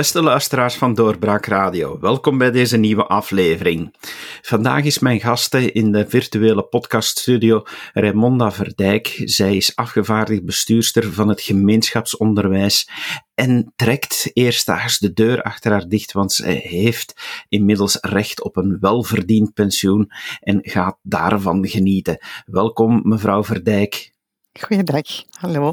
Beste luisteraars van Doorbraak Radio, welkom bij deze nieuwe aflevering. Vandaag is mijn gasten in de virtuele podcaststudio Raimonda Verdijk. Zij is afgevaardigd bestuurster van het gemeenschapsonderwijs en trekt eerstdaags de deur achter haar dicht, want zij heeft inmiddels recht op een welverdiend pensioen en gaat daarvan genieten. Welkom, mevrouw Verdijk. Goeiedag, hallo.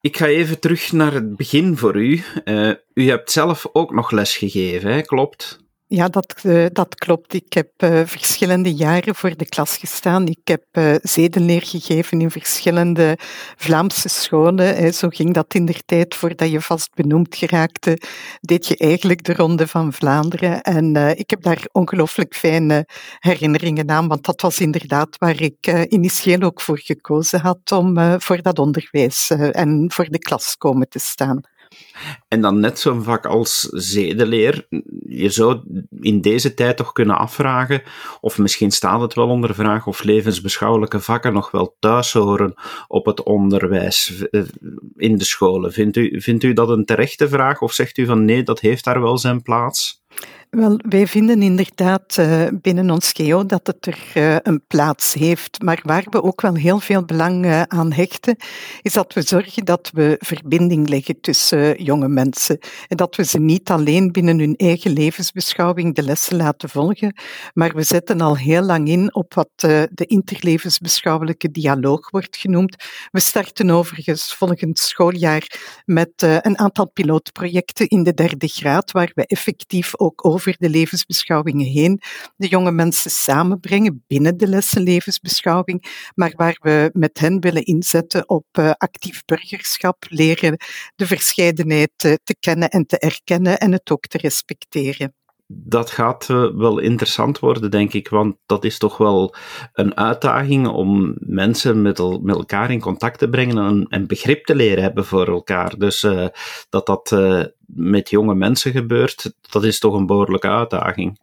Ik ga even terug naar het begin voor u. Uh, u hebt zelf ook nog les gegeven, hè? klopt? Ja, dat, uh, dat klopt. Ik heb uh, verschillende jaren voor de klas gestaan. Ik heb uh, zedenleer gegeven in verschillende Vlaamse scholen. Zo ging dat in de tijd voordat je vast benoemd geraakte. Deed je eigenlijk de Ronde van Vlaanderen. En ik heb daar ongelooflijk fijne herinneringen aan, want dat was inderdaad waar ik initieel ook voor gekozen had om voor dat onderwijs en voor de klas komen te staan. En dan net zo'n vak als zedeleer. Je zou in deze tijd toch kunnen afvragen, of misschien staat het wel onder vraag, of levensbeschouwelijke vakken nog wel thuis horen op het onderwijs eh, in de scholen. Vindt u, vindt u dat een terechte vraag, of zegt u van nee, dat heeft daar wel zijn plaats? Wel, wij vinden inderdaad uh, binnen ons GEO dat het er uh, een plaats heeft. Maar waar we ook wel heel veel belang uh, aan hechten, is dat we zorgen dat we verbinding leggen tussen jonge mensen. En dat we ze niet alleen binnen hun eigen levensbeschouwing de lessen laten volgen, maar we zetten al heel lang in op wat de interlevensbeschouwelijke dialoog wordt genoemd. We starten overigens volgend schooljaar met een aantal pilootprojecten in de derde graad, waar we effectief ook over over de levensbeschouwingen heen de jonge mensen samenbrengen binnen de lessen levensbeschouwing, maar waar we met hen willen inzetten op uh, actief burgerschap, leren de verscheidenheid te kennen en te erkennen en het ook te respecteren dat gaat uh, wel interessant worden, denk ik, want dat is toch wel een uitdaging om mensen met, el met elkaar in contact te brengen en, begrip te leren hebben voor elkaar. Dus uh, dat dat met jonge mensen gebeurt, dat is toch een behoorlijke uitdaging.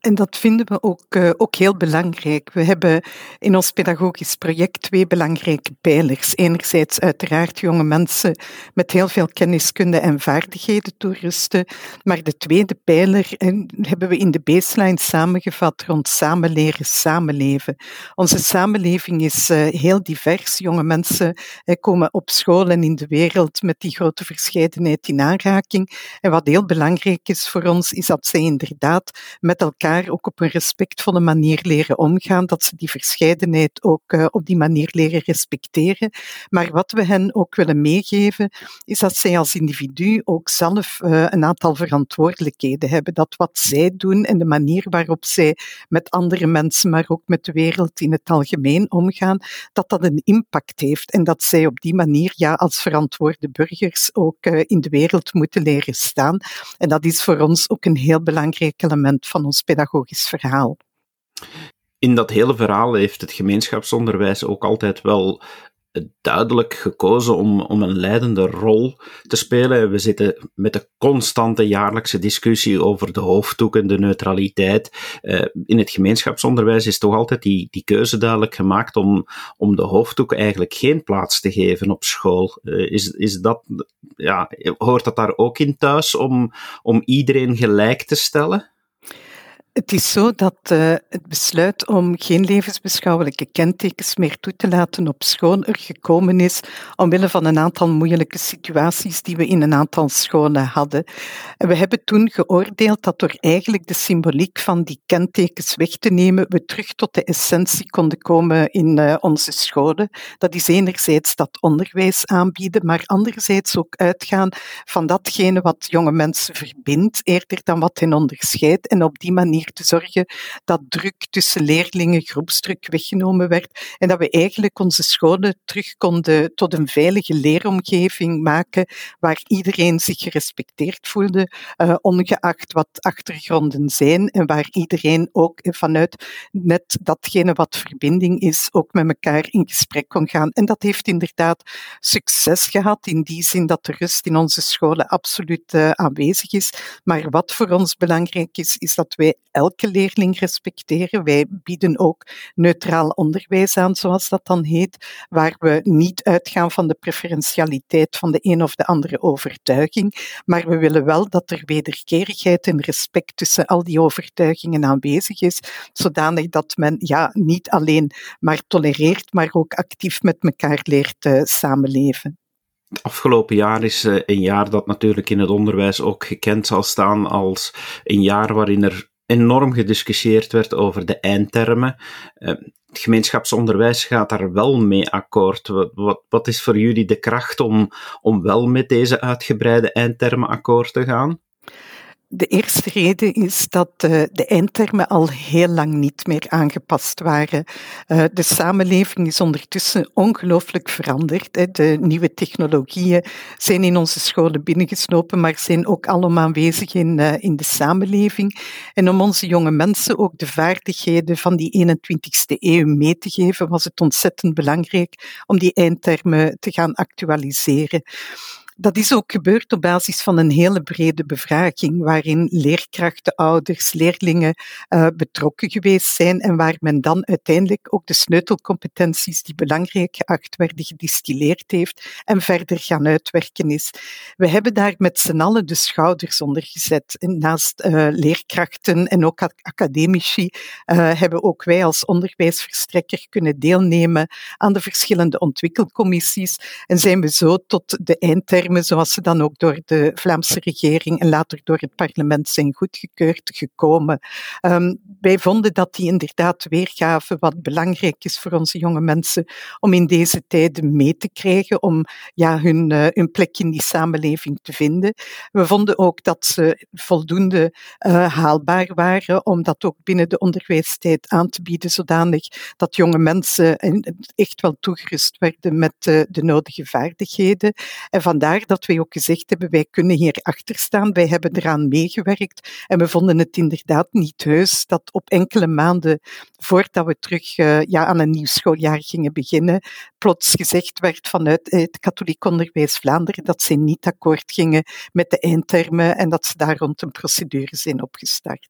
En dat vinden we ook, uh, ook heel belangrijk. We hebben in ons pedagogisch project twee belangrijke pijlers. Enerzijds uiteraard jonge mensen met heel veel kenniskunde en vaardigheden toerusten. Maar de tweede pijler en hebben we in de baseline samengevat rond samenleren, samenleven. Onze samenleving is uh, heel divers. Jonge mensen komen op school en in de wereld met die grote verscheidenheid in aanraking. En wat heel belangrijk is voor ons, is dat zij inderdaad met elkaar ook op een respectvolle manier leren omgaan, dat ze die verscheidenheid ook uh, op die manier leren respecteren. Maar wat we hen ook willen meegeven, is dat zij als individu ook zelf uh, een aantal verantwoordelijkheden hebben. Dat wat zij doen en de manier waarop zij met andere mensen, maar ook met de wereld in het algemeen omgaan, dat dat een impact heeft en dat zij op die manier ja, als verantwoorde burgers ook uh, in de wereld moeten leren staan. En dat is voor ons ook een heel belangrijk element van ons pedagogisch verhaal. In dat hele verhaal heeft het gemeenschapsonderwijs ook altijd wel duidelijk gekozen om, om een leidende rol te spelen. We zitten met de constante jaarlijkse discussie over de hoofddoek en de neutraliteit. Uh, in het gemeenschapsonderwijs is toch altijd die, die keuze duidelijk gemaakt om, om de hoofddoek eigenlijk geen plaats te geven op school. Uh, is, is dat, ja, hoort dat daar ook in thuis om, om iedereen gelijk te stellen? Het is zo dat uh, het besluit om geen levensbeschouwelijke kentekens meer toe te laten op school er gekomen is omwille van een aantal moeilijke situaties die we in een aantal scholen hadden. En we hebben toen geoordeeld dat door eigenlijk de symboliek van die kentekens weg te nemen, we terug tot de essentie konden komen in uh, onze scholen. Dat is enerzijds dat onderwijs aanbieden, maar anderzijds ook uitgaan van datgene wat jonge mensen verbindt, eerder dan wat hen onderscheidt. En op die manier te zorgen dat druk tussen leerlingen, groepsdruk weggenomen werd en dat we eigenlijk onze scholen terug konden tot een veilige leeromgeving maken waar iedereen zich gerespecteerd voelde, uh, ongeacht wat achtergronden zijn en waar iedereen ook vanuit net datgene wat verbinding is, ook met elkaar in gesprek kon gaan. En dat heeft inderdaad succes gehad in die zin dat de rust in onze scholen absoluut uh, aanwezig is. Maar wat voor ons belangrijk is, is dat wij elke leerling respecteren. Wij bieden ook neutraal onderwijs aan, zoals dat dan heet, waar we niet uitgaan van de preferentialiteit van de een of de andere overtuiging, maar we willen wel dat er wederkerigheid en respect tussen al die overtuigingen aanwezig is, zodanig dat men ja, niet alleen maar tolereert, maar ook actief met elkaar leert uh, samenleven. Het afgelopen jaar is uh, een jaar dat natuurlijk in het onderwijs ook gekend zal staan als een jaar waarin er enorm gediscussieerd werd over de eindtermen. Uh, het gemeenschapsonderwijs gaat daar wel mee akkoord. Wat, wat, wat, is voor jullie de kracht om, om wel met deze uitgebreide eindtermen akkoord te gaan? De eerste reden is dat uh, de eindtermen al heel lang niet meer aangepast waren. Uh, de samenleving is ondertussen ongelooflijk veranderd. De nieuwe technologieën zijn in onze scholen binnengeslopen, maar zijn ook allemaal aanwezig in, uh, in de samenleving. En om onze jonge mensen ook de vaardigheden van die 21ste eeuw mee te geven, was het ontzettend belangrijk om die eindtermen te gaan actualiseren. Dat is ook gebeurd op basis van een hele brede bevraging, waarin leerkrachten, ouders, leerlingen uh, betrokken geweest zijn en waar men dan uiteindelijk ook de sleutelcompetenties die belangrijk geacht werden gedistilleerd heeft en verder gaan uitwerken is. We hebben daar met z'n allen de schouders onder gezet. Naast uh, leerkrachten en ook academici uh, hebben ook wij als onderwijsverstrekker kunnen deelnemen aan de verschillende ontwikkelcommissies en zijn we zo tot de eindterm zoals ze dan ook door de Vlaamse regering en later door het parlement zijn goedgekeurd gekomen. Um, wij vonden dat die inderdaad weergaven wat belangrijk is voor onze jonge mensen om in deze tijden mee te krijgen, om ja, hun, uh, hun plek in die samenleving te vinden. We vonden ook dat ze voldoende uh, haalbaar waren om dat ook binnen de onderwijstijd aan te bieden, zodanig dat jonge mensen echt wel toegerust werden met uh, de nodige vaardigheden. En vandaar dat wij ook gezegd hebben, wij kunnen hier achter staan, wij hebben eraan meegewerkt en we vonden het inderdaad niet heus dat op enkele maanden voordat we terug uh, ja, aan een nieuw schooljaar gingen beginnen, plots gezegd werd vanuit het katholiek onderwijs Vlaanderen dat ze niet akkoord gingen met de eindtermen en dat ze daar rond een procedure zijn opgestart.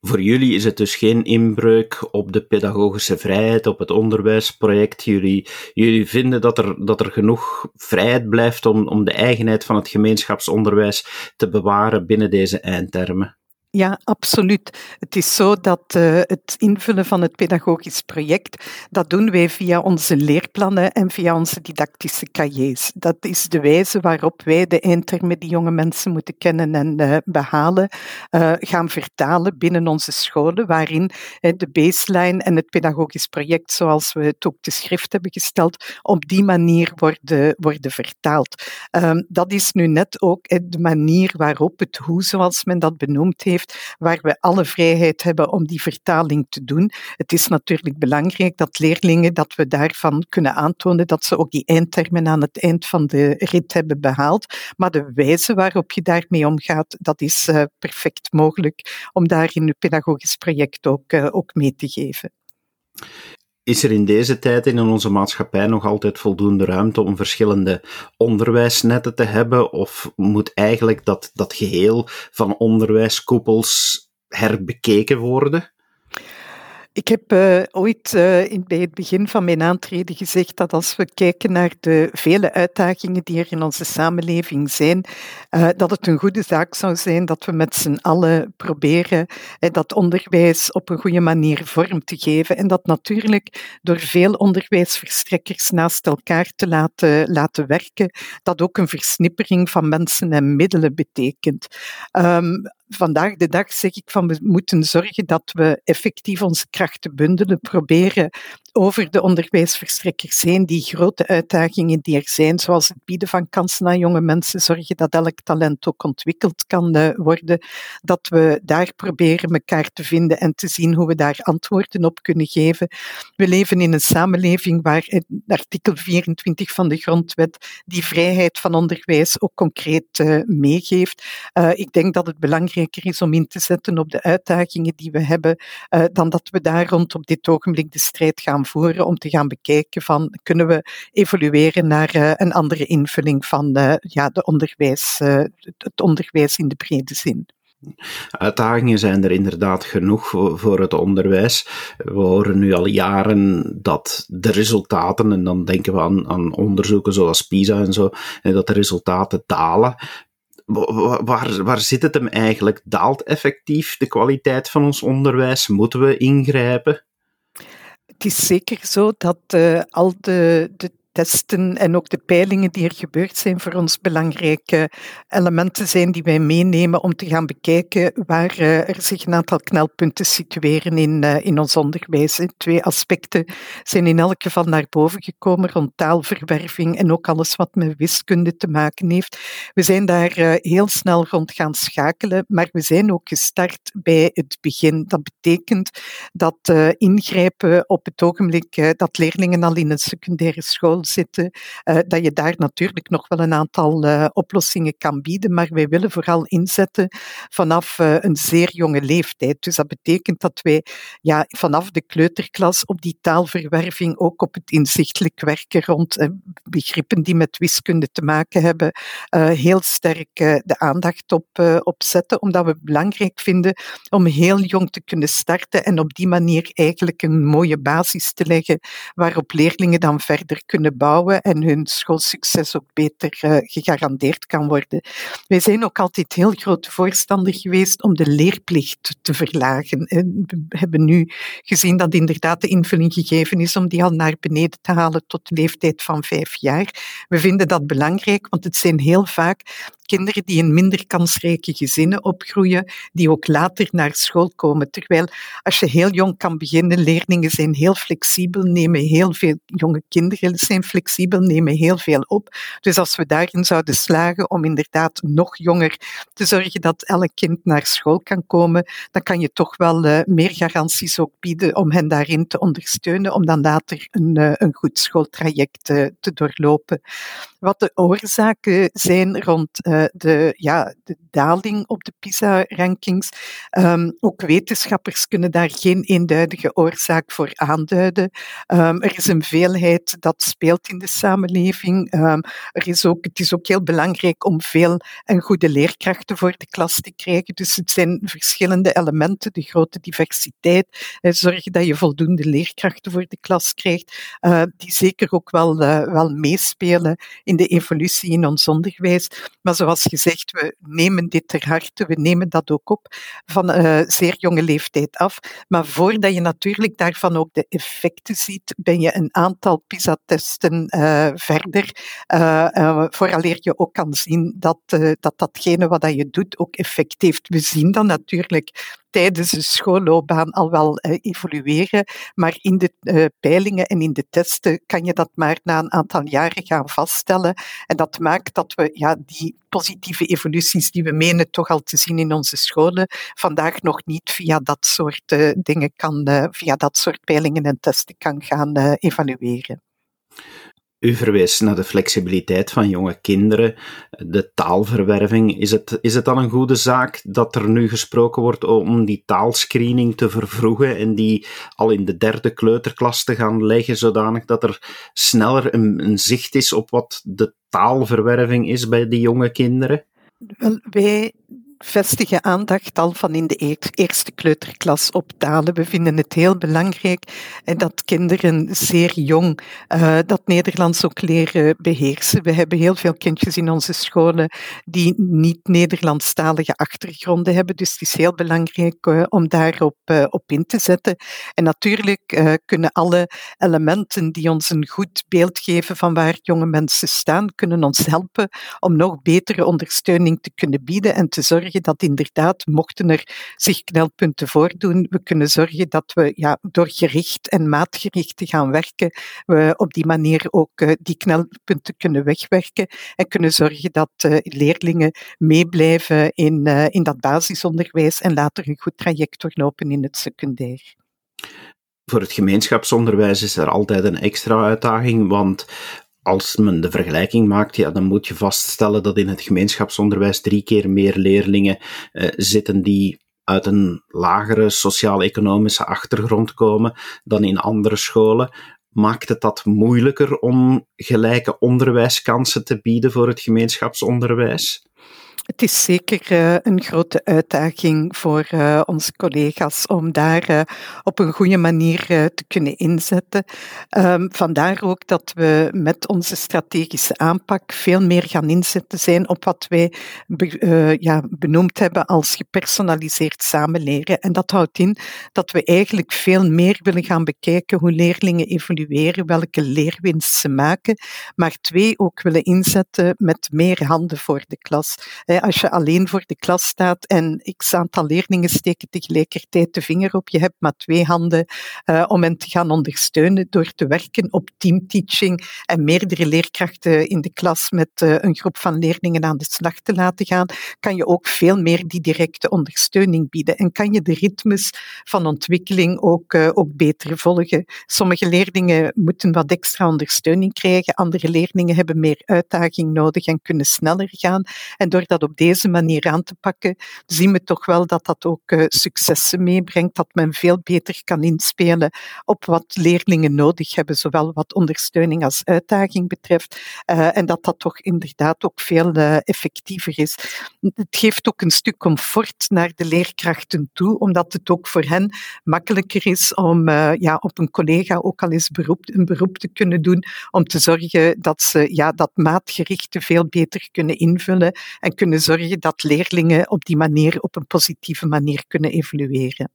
Voor jullie is het dus geen inbreuk op de pedagogische vrijheid, op het onderwijsproject. Jullie, jullie vinden dat er, dat er genoeg vrijheid blijft om, om de eigenheid van het gemeenschapsonderwijs te bewaren binnen deze eindtermen. Ja, absoluut. Het is zo dat uh, het invullen van het pedagogisch project, dat doen wij via onze leerplannen en via onze didactische cahiers. Dat is de wijze waarop wij de eindtermen die jonge mensen moeten kennen en uh, behalen, uh, gaan vertalen binnen onze scholen, waarin de baseline en het pedagogisch project, zoals we het ook te schrift hebben gesteld, op die manier worden, worden vertaald. Um, dat is nu net ook de manier waarop het hoe, zoals men dat benoemd heeft, waar we alle vrijheid hebben om die vertaling te doen. Het is natuurlijk belangrijk dat leerlingen, dat we daarvan kunnen aantonen dat ze ook die eindtermen aan het eind van de rit hebben behaald. Maar de wijze waarop je daarmee omgaat, dat is uh, perfect mogelijk om daar in het pedagogisch project ook, uh, ook mee te geven. Is er in deze tijd in onze maatschappij nog altijd voldoende ruimte om verschillende onderwijsnetten te hebben? Of moet eigenlijk dat, dat geheel van onderwijskoepels herbekeken worden? Ik heb uh, ooit uh, in, bij het begin van mijn aantreden gezegd dat als we kijken naar de vele uitdagingen die er in onze samenleving zijn, uh, dat het een goede zaak zou zijn dat we met z'n allen proberen dat onderwijs op een goede manier vorm te geven. En dat natuurlijk door veel onderwijsverstrekkers naast elkaar te laten, laten werken, dat ook een versnippering van mensen en middelen betekent. Um, vandaag de dag zeg ik van we moeten zorgen dat we effectief onze krachten bundelen, proberen over de onderwijsverstrekkers heen, die grote uitdagingen die er zijn, zoals het bieden van kansen aan jonge mensen, zorgen dat elk talent ook ontwikkeld kan uh, worden, dat we daar proberen elkaar te vinden en te zien hoe we daar antwoorden op kunnen geven. We leven in een samenleving waar artikel 24 van de grondwet die vrijheid van onderwijs ook concreet uh, meegeeft. Uh, ik denk dat het belangrijker is om in te zetten op de uitdagingen die we hebben, dan dat we daar rond op dit ogenblik de strijd gaan voeren om te gaan bekijken van kunnen we evolueren naar uh, een andere invulling van ja, de onderwijs, uh, het onderwijs in de brede zin. Uitdagingen zijn er inderdaad genoeg voor, het onderwijs. We horen nu al jaren dat de resultaten, en dan denken we aan, aan onderzoeken zoals PISA en zo, dat de resultaten dalen. Waar, waar zit het hem eigenlijk? Daalt effectief de kwaliteit van ons onderwijs? Moeten we ingrijpen? Het is zeker zo dat uh, al de, de testen en ook de peilingen die er gebeurd zijn voor ons belangrijke elementen zijn die wij meenemen om te gaan bekijken waar eh, er zich een aantal knelpunten situeren in, eh, in ons onderwijs. Twee aspecten zijn in elk geval naar boven gekomen rond taalverwerving en ook alles wat met wiskunde te maken heeft. We zijn daar eh, heel snel rond gaan schakelen, maar we zijn ook gestart bij het begin. Dat betekent dat ingrijpen op het ogenblik dat leerlingen al in een secundaire school zitten, uh, dat je daar natuurlijk nog wel een aantal uh, oplossingen kan bieden, maar wij willen vooral inzetten vanaf uh, een zeer jonge leeftijd. Dus dat betekent dat wij ja, vanaf de kleuterklas op die taalverwerving ook op het inzichtelijk werken rond begrippen die met wiskunde te maken hebben, heel sterk de aandacht op, op zetten, omdat we het belangrijk vinden om heel jong te kunnen starten en op die manier eigenlijk een mooie basis te leggen waarop leerlingen dan verder kunnen bouwen en hun schoolsucces ook beter uh, gegarandeerd kan worden. Wij zijn ook altijd heel grote voorstander geweest om de leerplicht te verlagen. En we hebben nu gezien dat inderdaad de invulling gegeven is om die al naar beneden te halen tot de leeftijd van vijf jaar. We vinden dat belangrijk, want het zijn heel vaak kinderen die in minder kansrijke gezinnen opgroeien, die ook later naar school komen. Terwijl als je heel jong kan beginnen, leerlingen zijn heel flexibel, nemen heel veel, jonge kinderen zijn flexibel, nemen heel veel op. Dus als we daarin zouden slagen om inderdaad nog jonger te zorgen dat elk kind naar school kan komen, dan kan je toch wel uh, meer garanties ook bieden om hen daarin te ondersteunen, om dan later een, uh, een goed schooltraject uh, te doorlopen. Wat de oorzaken zijn rond de, ja, de daling op de PISA-rankings. Um, ook wetenschappers kunnen daar geen eenduidige oorzaak voor aanduiden. Um, er is een veelheid dat speelt in de samenleving. Um, er is ook, het is ook heel belangrijk om veel en goede leerkrachten voor de klas te krijgen. Dus het zijn verschillende elementen, de grote diversiteit. Eh, zorgen dat je voldoende leerkrachten voor de klas krijgt, uh, die zeker ook wel, uh, wel meespelen in de evolutie in ons onderwijs. Maar zoals gezegd, we nemen dit ter harte, we nemen dat ook op van uh, zeer jonge leeftijd af. Maar voordat je natuurlijk daarvan ook de effecten ziet, ben je een aantal PISA-testen uh, verder, uh, vooraleer je ook kan zien dat, dat datgene wat je doet ook effect heeft. We zien dan natuurlijk tijdens de schoolloopbaan al wel uh, evolueren, maar in de uh, peilingen en in de testen kan je dat maar na een aantal jaren gaan vaststellen. En dat maakt dat we ja, die positieve evoluties die we menen toch al te zien in onze scholen, vandaag nog niet via dat soort uh, dingen kan, via dat soort peilingen en testen kan gaan evalueren. U verwees naar de flexibiliteit van jonge kinderen, de taalverwerving. Is het, is het dan een goede zaak dat er nu gesproken wordt om die taalscreening te vervroegen en die al in de derde kleuterklas te gaan leggen, zodanig dat er sneller een, een zicht is op wat de taalverwerving is bij die jonge kinderen? Wel, wij vestigen aandacht al van in de eerste kleuterklas op talen. We vinden het heel belangrijk dat kinderen zeer jong uh, dat Nederlands ook leren beheersen. We hebben heel veel kindjes in onze scholen die niet Nederlandstalige achtergronden hebben, dus het is heel belangrijk uh, om daarop uh, op in te zetten. En natuurlijk kunnen alle elementen die ons een goed beeld geven van waar jonge mensen staan, kunnen ons helpen om nog betere ondersteuning te kunnen bieden en te dat inderdaad, mochten er zich knelpunten voordoen, we kunnen zorgen dat we ja, door gericht en maatgericht te gaan werken, we op die manier ook uh, die knelpunten kunnen wegwerken en kunnen zorgen dat uh, leerlingen meeblijven in, uh, in dat basisonderwijs en later een goed traject doorlopen in het secundair. Voor het gemeenschapsonderwijs is er altijd een extra uitdaging, want als men de vergelijking maakt, ja, dan moet je vaststellen dat in het gemeenschapsonderwijs drie keer meer leerlingen uh, zitten die uit een lagere sociaal-economische achtergrond komen dan in andere scholen. Maakt het dat moeilijker om gelijke onderwijskansen te bieden voor het gemeenschapsonderwijs? Het is zeker uh, een grote uitdaging voor uh, onze collega's om daar uh, op een goede manier te kunnen inzetten. Um, vandaar ook dat we met onze strategische aanpak veel meer gaan inzetten zijn op wat wij benoemd hebben als gepersonaliseerd samenleren. En dat houdt in dat we eigenlijk veel meer willen gaan bekijken hoe leerlingen evolueren, welke leerwinst ze maken, maar twee ook willen inzetten met meer handen voor de klas als je alleen voor de klas staat en x aantal leerlingen steken tegelijkertijd de vinger op, je hebt maar twee handen uh, om hen te gaan ondersteunen door te werken op teamteaching en meerdere leerkrachten in de klas met uh, een groep van leerlingen aan de slag te laten gaan, kan je ook veel meer die directe ondersteuning bieden en kan je de ritmes van ontwikkeling ook, uh, ook beter volgen. Sommige leerlingen moeten wat extra ondersteuning krijgen, andere leerlingen hebben meer uitdaging nodig en kunnen sneller gaan. En door dat op deze manier aan te pakken, zien we toch wel dat dat ook uh, successen meebrengt, dat men veel beter kan inspelen op wat leerlingen nodig hebben, zowel wat ondersteuning als uitdaging betreft, uh, en dat dat toch inderdaad ook veel uh, effectiever is. Het geeft ook een stuk comfort naar de leerkrachten toe, omdat het ook voor hen makkelijker is om ja, op een collega ook al eens beroep, een beroep te kunnen doen, om te zorgen dat ze ja, dat maatgerichte veel beter kunnen invullen en kunnen zorgen dat leerlingen op die manier, op een positieve manier kunnen evolueren.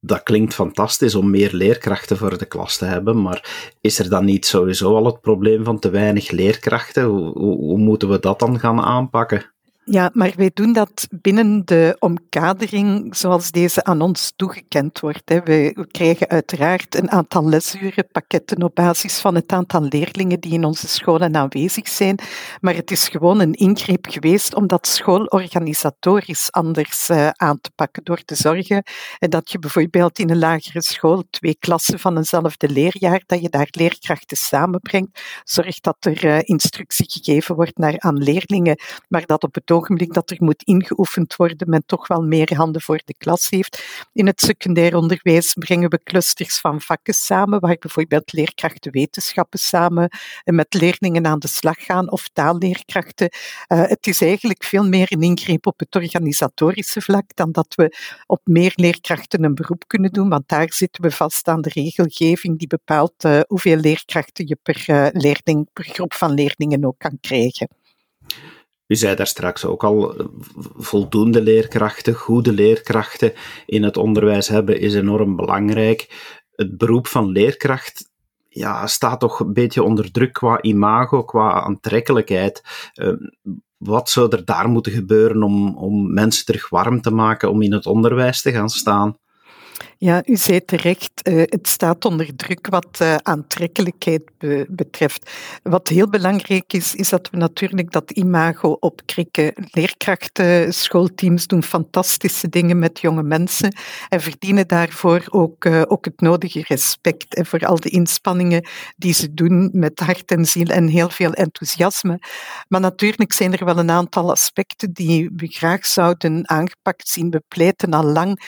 Dat klinkt fantastisch om meer leerkrachten voor de klas te hebben, maar is er dan niet sowieso al het probleem van te weinig leerkrachten? Hoe, hoe, moeten we dat dan gaan aanpakken? Ja, maar wij doen dat binnen de omkadering zoals deze aan ons toegekend wordt. We krijgen uiteraard een aantal lesurenpakketten op basis van het aantal leerlingen die in onze scholen aanwezig zijn. Maar het is gewoon een ingreep geweest om dat schoolorganisatorisch anders uh, aan te pakken. Door te zorgen dat je bijvoorbeeld in een lagere school twee klassen van eenzelfde leerjaar, dat je daar leerkrachten samenbrengt. Zorg dat er uh, instructie gegeven wordt naar, aan leerlingen, maar dat op het ogenblik dat er moet ingeoefend worden, men toch wel meer handen voor de klas heeft. In het secundair onderwijs brengen we clusters van vakken samen, waar bijvoorbeeld leerkrachten wetenschappen samen met leerlingen aan de slag gaan of taalleerkrachten. Uh, het is eigenlijk veel meer een ingreep op het organisatorische vlak dan dat we op meer leerkrachten een beroep kunnen doen, want daar zitten we vast aan de regelgeving die bepaalt uh, hoeveel leerkrachten je per, leerling, per groep van leerlingen ook kan krijgen. U zei daar straks ook al, voldoende leerkrachten, goede leerkrachten in het onderwijs hebben is enorm belangrijk. Het beroep van leerkracht ja, staat toch een beetje onder druk qua imago, qua aantrekkelijkheid. Ehm, wat zou er daar moeten gebeuren om, om mensen terug warm te maken om in het onderwijs te gaan staan? Ja, u zei terecht, uh, het staat onder druk wat uh, aantrekkelijkheid be betreft. Wat heel belangrijk is, is dat we natuurlijk dat imago opkrikken. Leerkrachten, schoolteams doen fantastische dingen met jonge mensen en verdienen daarvoor ook, uh, ook het nodige respect en voor al de inspanningen die ze doen met hart en ziel en heel veel enthousiasme. Maar natuurlijk zijn er wel een aantal aspecten die we graag zouden aangepakt zien. We pleiten al lang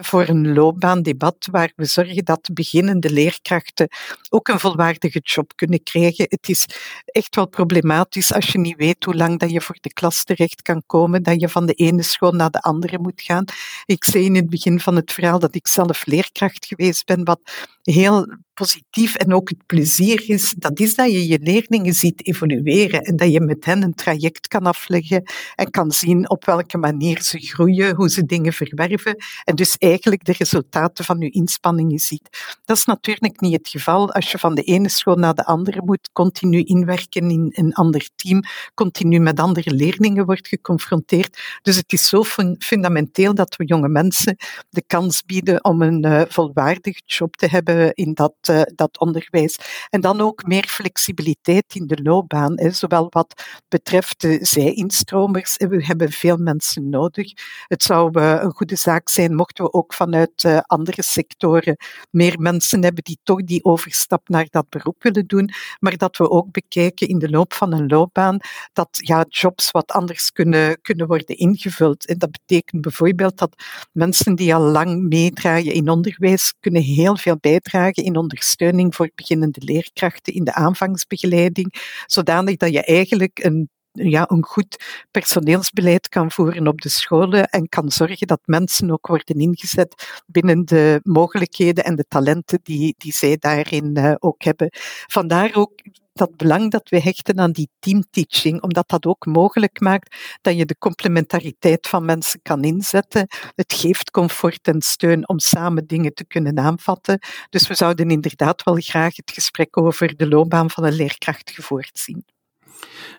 voor een loop loopbaandebat waar we zorgen dat beginnende leerkrachten ook een volwaardige job kunnen krijgen. Het is echt wel problematisch als je niet weet hoe lang dat je voor de klas terecht kan komen, dat je van de ene school naar de andere moet gaan. Ik zei in het begin van het verhaal dat ik zelf leerkracht geweest ben, wat heel positief en ook het plezier is, dat is dat je je leerlingen ziet evolueren en dat je met hen een traject kan afleggen en kan zien op welke manier ze groeien, hoe ze dingen verwerven en dus eigenlijk de resultaten van je inspanningen ziet. Dat is natuurlijk niet het geval als je van de ene school naar de andere moet, continu inwerken in een ander team, continu met andere leerlingen wordt geconfronteerd. Dus het is zo fundamenteel dat we jonge mensen de kans bieden om een uh, volwaardige job te hebben in dat, uh, dat onderwijs. En dan ook meer flexibiliteit in de loopbaan, hè, zowel wat betreft de zij-instromers. We hebben veel mensen nodig. Het zou uh, een goede zaak zijn mochten we ook vanuit uh, andere sectoren meer mensen hebben die toch die overstap naar dat beroep willen doen, maar dat we ook bekijken in de loop van een loopbaan dat ja, jobs wat anders kunnen, kunnen worden ingevuld. En dat betekent bijvoorbeeld dat mensen die al lang meedraaien in onderwijs kunnen heel veel bijdragen in ondersteuning voor beginnende leerkrachten in de aanvangsbegeleiding, zodanig dat je eigenlijk een ja, een goed personeelsbeleid kan voeren op de scholen en kan zorgen dat mensen ook worden ingezet binnen de mogelijkheden en de talenten die, die zij daarin uh, ook hebben. Vandaar ook dat belang dat we hechten aan die teamteaching, omdat dat ook mogelijk maakt dat je de complementariteit van mensen kan inzetten. Het geeft comfort en steun om samen dingen te kunnen aanvatten. Dus we zouden inderdaad wel graag het gesprek over de loopbaan van een leerkracht gevoerd zien.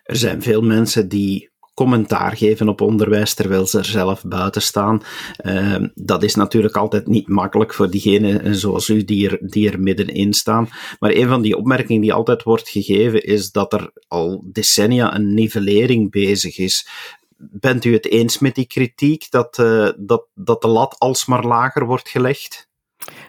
Er zijn veel mensen die commentaar geven op onderwijs terwijl ze er zelf buiten staan. Uh, dat is natuurlijk altijd niet makkelijk voor diegenen zoals u die er, die er middenin staan. Maar een van die opmerkingen die altijd wordt gegeven is dat er al decennia een nivellering bezig is. Bent u het eens met die kritiek dat, uh, dat, dat de lat alsmaar lager wordt gelegd?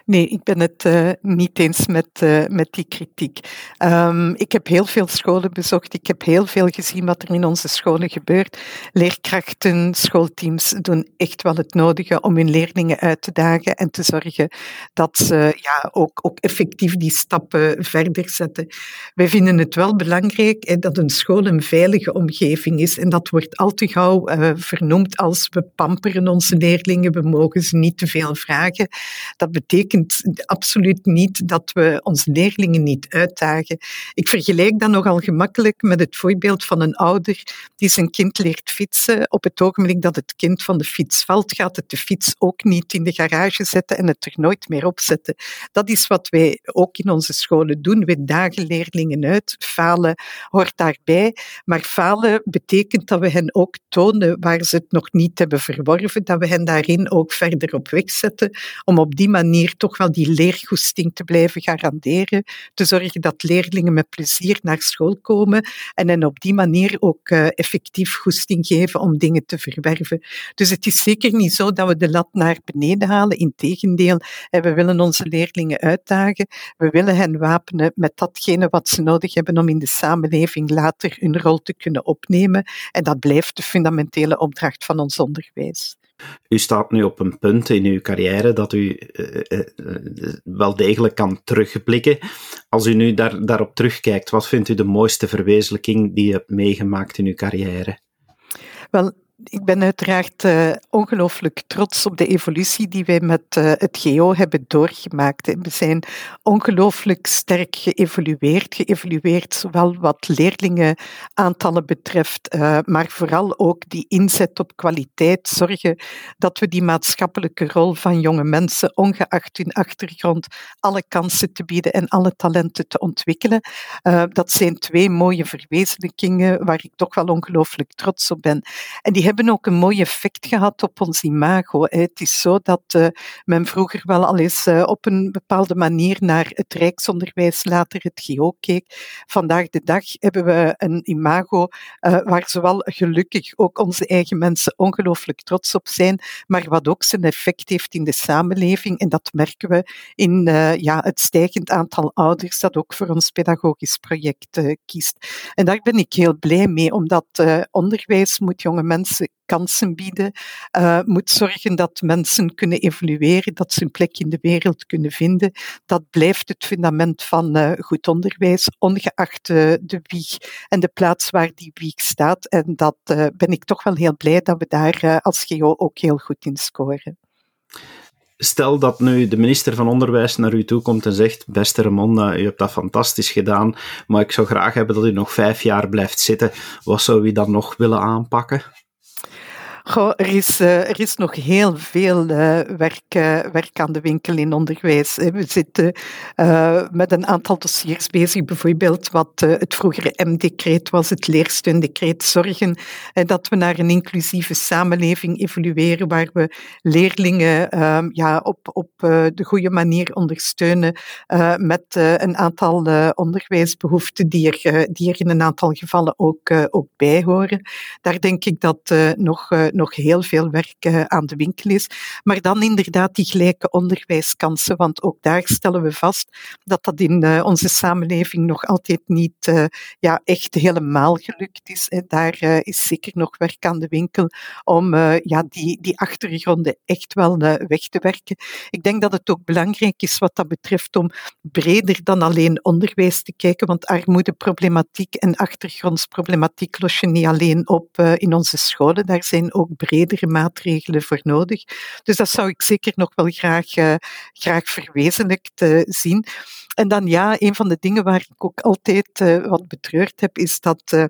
Nee, ik ben het uh, niet eens met, uh, met die kritiek. Um, ik heb heel veel scholen bezocht. Ik heb heel veel gezien wat er in onze scholen gebeurt. Leerkrachten, schoolteams doen echt wel het nodige om hun leerlingen uit te dagen en te zorgen dat ze ja, ook, ook effectief die stappen verder zetten. Wij vinden het wel belangrijk dat een school een veilige omgeving is. En dat wordt al te gauw uh, vernoemd als we pamperen onze leerlingen, we mogen ze niet te veel vragen. Dat betekent absoluut niet dat we onze leerlingen niet uitdagen. Ik vergelijk dat nogal gemakkelijk met het voorbeeld van een ouder die zijn kind leert fietsen. Op het ogenblik dat het kind van de fiets valt, gaat het de fiets ook niet in de garage zetten en het er nooit meer op zetten. Dat is wat wij ook in onze scholen doen. We dagen leerlingen uit. Falen hoort daarbij. Maar falen betekent dat we hen ook tonen waar ze het nog niet hebben verworven, dat we hen daarin ook verder op weg zetten, om op die manier toch wel die leergoesting te blijven garanderen, te zorgen dat leerlingen met plezier naar school komen en hen op die manier ook uh, effectief goesting geven om dingen te verwerven. Dus het is zeker niet zo dat we de lat naar beneden halen. Integendeel, we willen onze leerlingen uitdagen. We willen hen wapenen met datgene wat ze nodig hebben om in de samenleving later hun rol te kunnen opnemen. En dat blijft de fundamentele opdracht van ons onderwijs. U staat nu op een punt in uw carrière dat u uh, uh, wel degelijk kan terugblikken. Als u nu daar, daarop terugkijkt, wat vindt u de mooiste verwezenlijking die u hebt meegemaakt in uw carrière? Wel, ik ben uiteraard uh, ongelooflijk trots op de evolutie die wij met uh, het GO hebben doorgemaakt. We zijn ongelooflijk sterk geëvolueerd. Geëvolueerd zowel wat leerlingenaantallen betreft, uh, maar vooral ook die inzet op kwaliteit. Zorgen dat we die maatschappelijke rol van jonge mensen, ongeacht hun achtergrond, alle kansen te bieden en alle talenten te ontwikkelen. dat zijn twee mooie verwezenlijkingen waar ik toch wel ongelooflijk trots op ben. En die die hebben ook een mooi effect gehad op ons imago. Het is zo dat uh, men vroeger wel al eens uh, op een bepaalde manier naar het Rijksonderwijs, later het GO keek. Vandaag de dag hebben we een imago uh, waar zowel gelukkig ook onze eigen mensen ongelooflijk trots op zijn, maar wat ook zijn effect heeft in de samenleving. En dat merken we in ja, het stijgend aantal ouders dat ook voor ons pedagogisch project kiest. En daar ben ik heel blij mee, omdat onderwijs moet jonge mensen kansen bieden, uh, moet zorgen dat mensen kunnen evolueren, dat ze een plek in de wereld kunnen vinden. Dat blijft het fundament van uh, goed onderwijs, ongeacht uh, de wieg en de plaats waar die wieg staat. En dat ben ik toch wel heel blij dat we daar als GO ook heel goed in scoren. Stel dat nu de minister van Onderwijs naar u toe komt en zegt: Beste Ramonda, u hebt dat fantastisch gedaan, maar ik zou graag hebben dat u nog vijf jaar blijft zitten. Wat zou u dan nog willen aanpakken? Er, is, uh, er is nog heel veel uh, werk, uh, werk aan de winkel in onderwijs. We zitten met een aantal dossiers bezig, bijvoorbeeld wat het vroegere M-decreet was, het leersteundecreet. Zorgen dat we naar een inclusieve samenleving evolueren, waar we leerlingen ehm, ja, op, op de goede manier ondersteunen met een aantal onderwijsbehoeften die er, die er in een aantal gevallen ook, ook bij horen. Daar denk ik dat nog nog heel veel werk aan de winkel is. Maar dan inderdaad die gelijke onderwijskansen, want ook daar stellen we vast dat dat in onze samenleving nog altijd niet ja, echt helemaal gelukt is. Daar is zeker nog werk aan de winkel om ja, die, die achtergronden echt wel weg te werken. Ik denk dat het ook belangrijk is wat dat betreft om breder dan alleen onderwijs te kijken, want armoedeproblematiek en achtergrondsproblematiek los je niet alleen op in onze scholen. Daar zijn ook bredere maatregelen voor nodig. Dus dat zou ik zeker nog wel graag, uh, graag verwezenlijkt uh, zien. En dan ja, een van de dingen waar ik ook altijd wat betreurd heb, is dat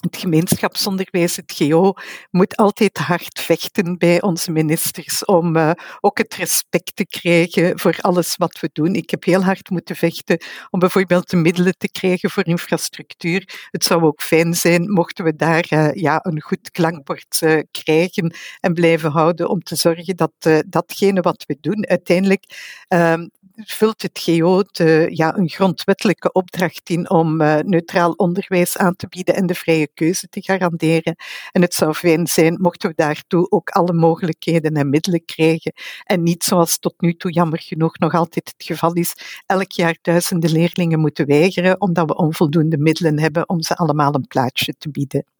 het gemeenschapsonderwijs, het GO, moet altijd hard vechten bij onze ministers om uh, ook het respect te krijgen voor alles wat we doen. Ik heb heel hard moeten vechten om bijvoorbeeld de middelen te krijgen voor infrastructuur. Het zou ook fijn zijn mochten we daar uh, ja, een goed klankbord uh, krijgen en blijven houden om te zorgen dat datgene wat we doen uiteindelijk ehm, vult het GO de, ja, een grondwettelijke opdracht in om uh, neutraal onderwijs aan te bieden en de vrije keuze te garanderen. En het zou fijn zijn mochten we daartoe ook alle mogelijkheden en middelen krijgen. En niet zoals tot nu toe jammer genoeg nog altijd het geval is, elk jaar duizenden leerlingen moeten weigeren omdat we onvoldoende middelen hebben om ze allemaal een plaatsje te bieden.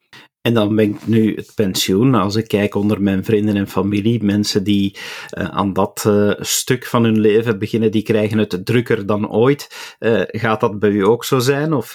En dan ben ik nu het pensioen. Als ik kijk onder mijn vrienden en familie, mensen die uh, aan dat uh, stuk van hun leven beginnen, die krijgen het drukker dan ooit. Uh, gaat dat bij u ook zo zijn? Of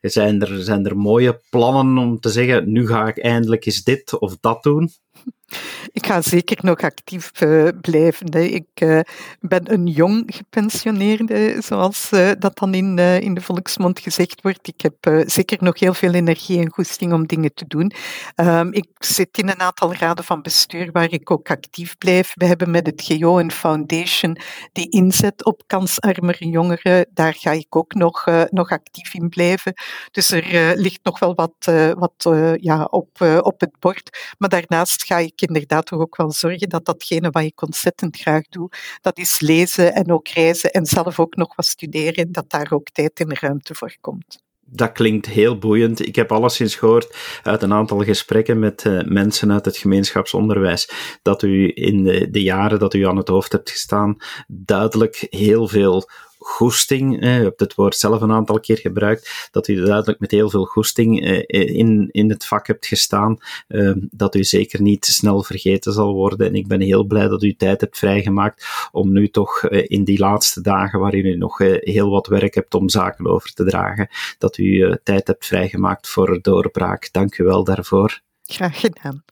zijn, er, zijn er mooie plannen om te zeggen, nu ga ik eindelijk eens dit of dat doen? Ik ga zeker nog actief uh, blijven. Ik uh, ben een jong gepensioneerde, zoals uh, dat dan in, in de volksmond gezegd wordt. Ik heb zeker nog heel veel energie en goesting om dingen te doen. Um, ik zit in een aantal raden van bestuur waar ik ook actief blijf. We hebben met het GO een foundation die inzet op kansarmere jongeren. Daar ga ik ook nog, nog actief in blijven. Dus er ligt nog wel wat, wat ja, op, op het bord. Maar daarnaast ga ik inderdaad toch ook wel zorgen dat datgene wat ik ontzettend graag doe, dat is lezen en ook reizen en zelf ook nog wat studeren, dat daar ook tijd en ruimte voor komt dat klinkt heel boeiend. Ik heb alleszins gehoord uit een aantal gesprekken met uh, mensen uit het gemeenschapsonderwijs dat u in de, de, jaren dat u aan het hoofd hebt gestaan duidelijk heel veel goesting, eh, hebt het woord zelf een aantal keer gebruikt, dat u duidelijk met heel veel goesting eh, in, in het vak hebt gestaan, eh, dat u zeker niet snel vergeten zal worden. En ik ben heel blij dat u tijd hebt vrijgemaakt om nu toch eh, in die laatste dagen, waarin u nog heel wat werk hebt om zaken over te dragen, dat u tijd hebt vrijgemaakt voor doorbraak. Dank u wel daarvoor. Graag gedaan.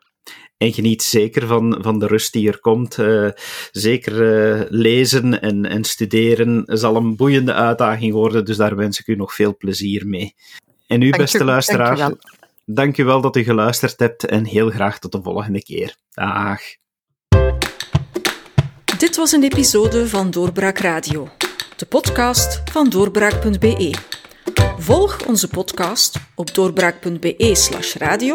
En geniet zeker van, van de rust die er komt. Uh, zeker uh, lezen en, en studeren zal een boeiende uitdaging worden, dus daar wens ik u nog veel plezier mee. En u, beste luisteraar, dank u, dank u wel dat u geluisterd hebt en heel graag tot de volgende keer. Dag. Dit was een episode van Doorbraak Radio, de podcast van doorbraak.be. Volg onze podcast op doorbraak.be/radio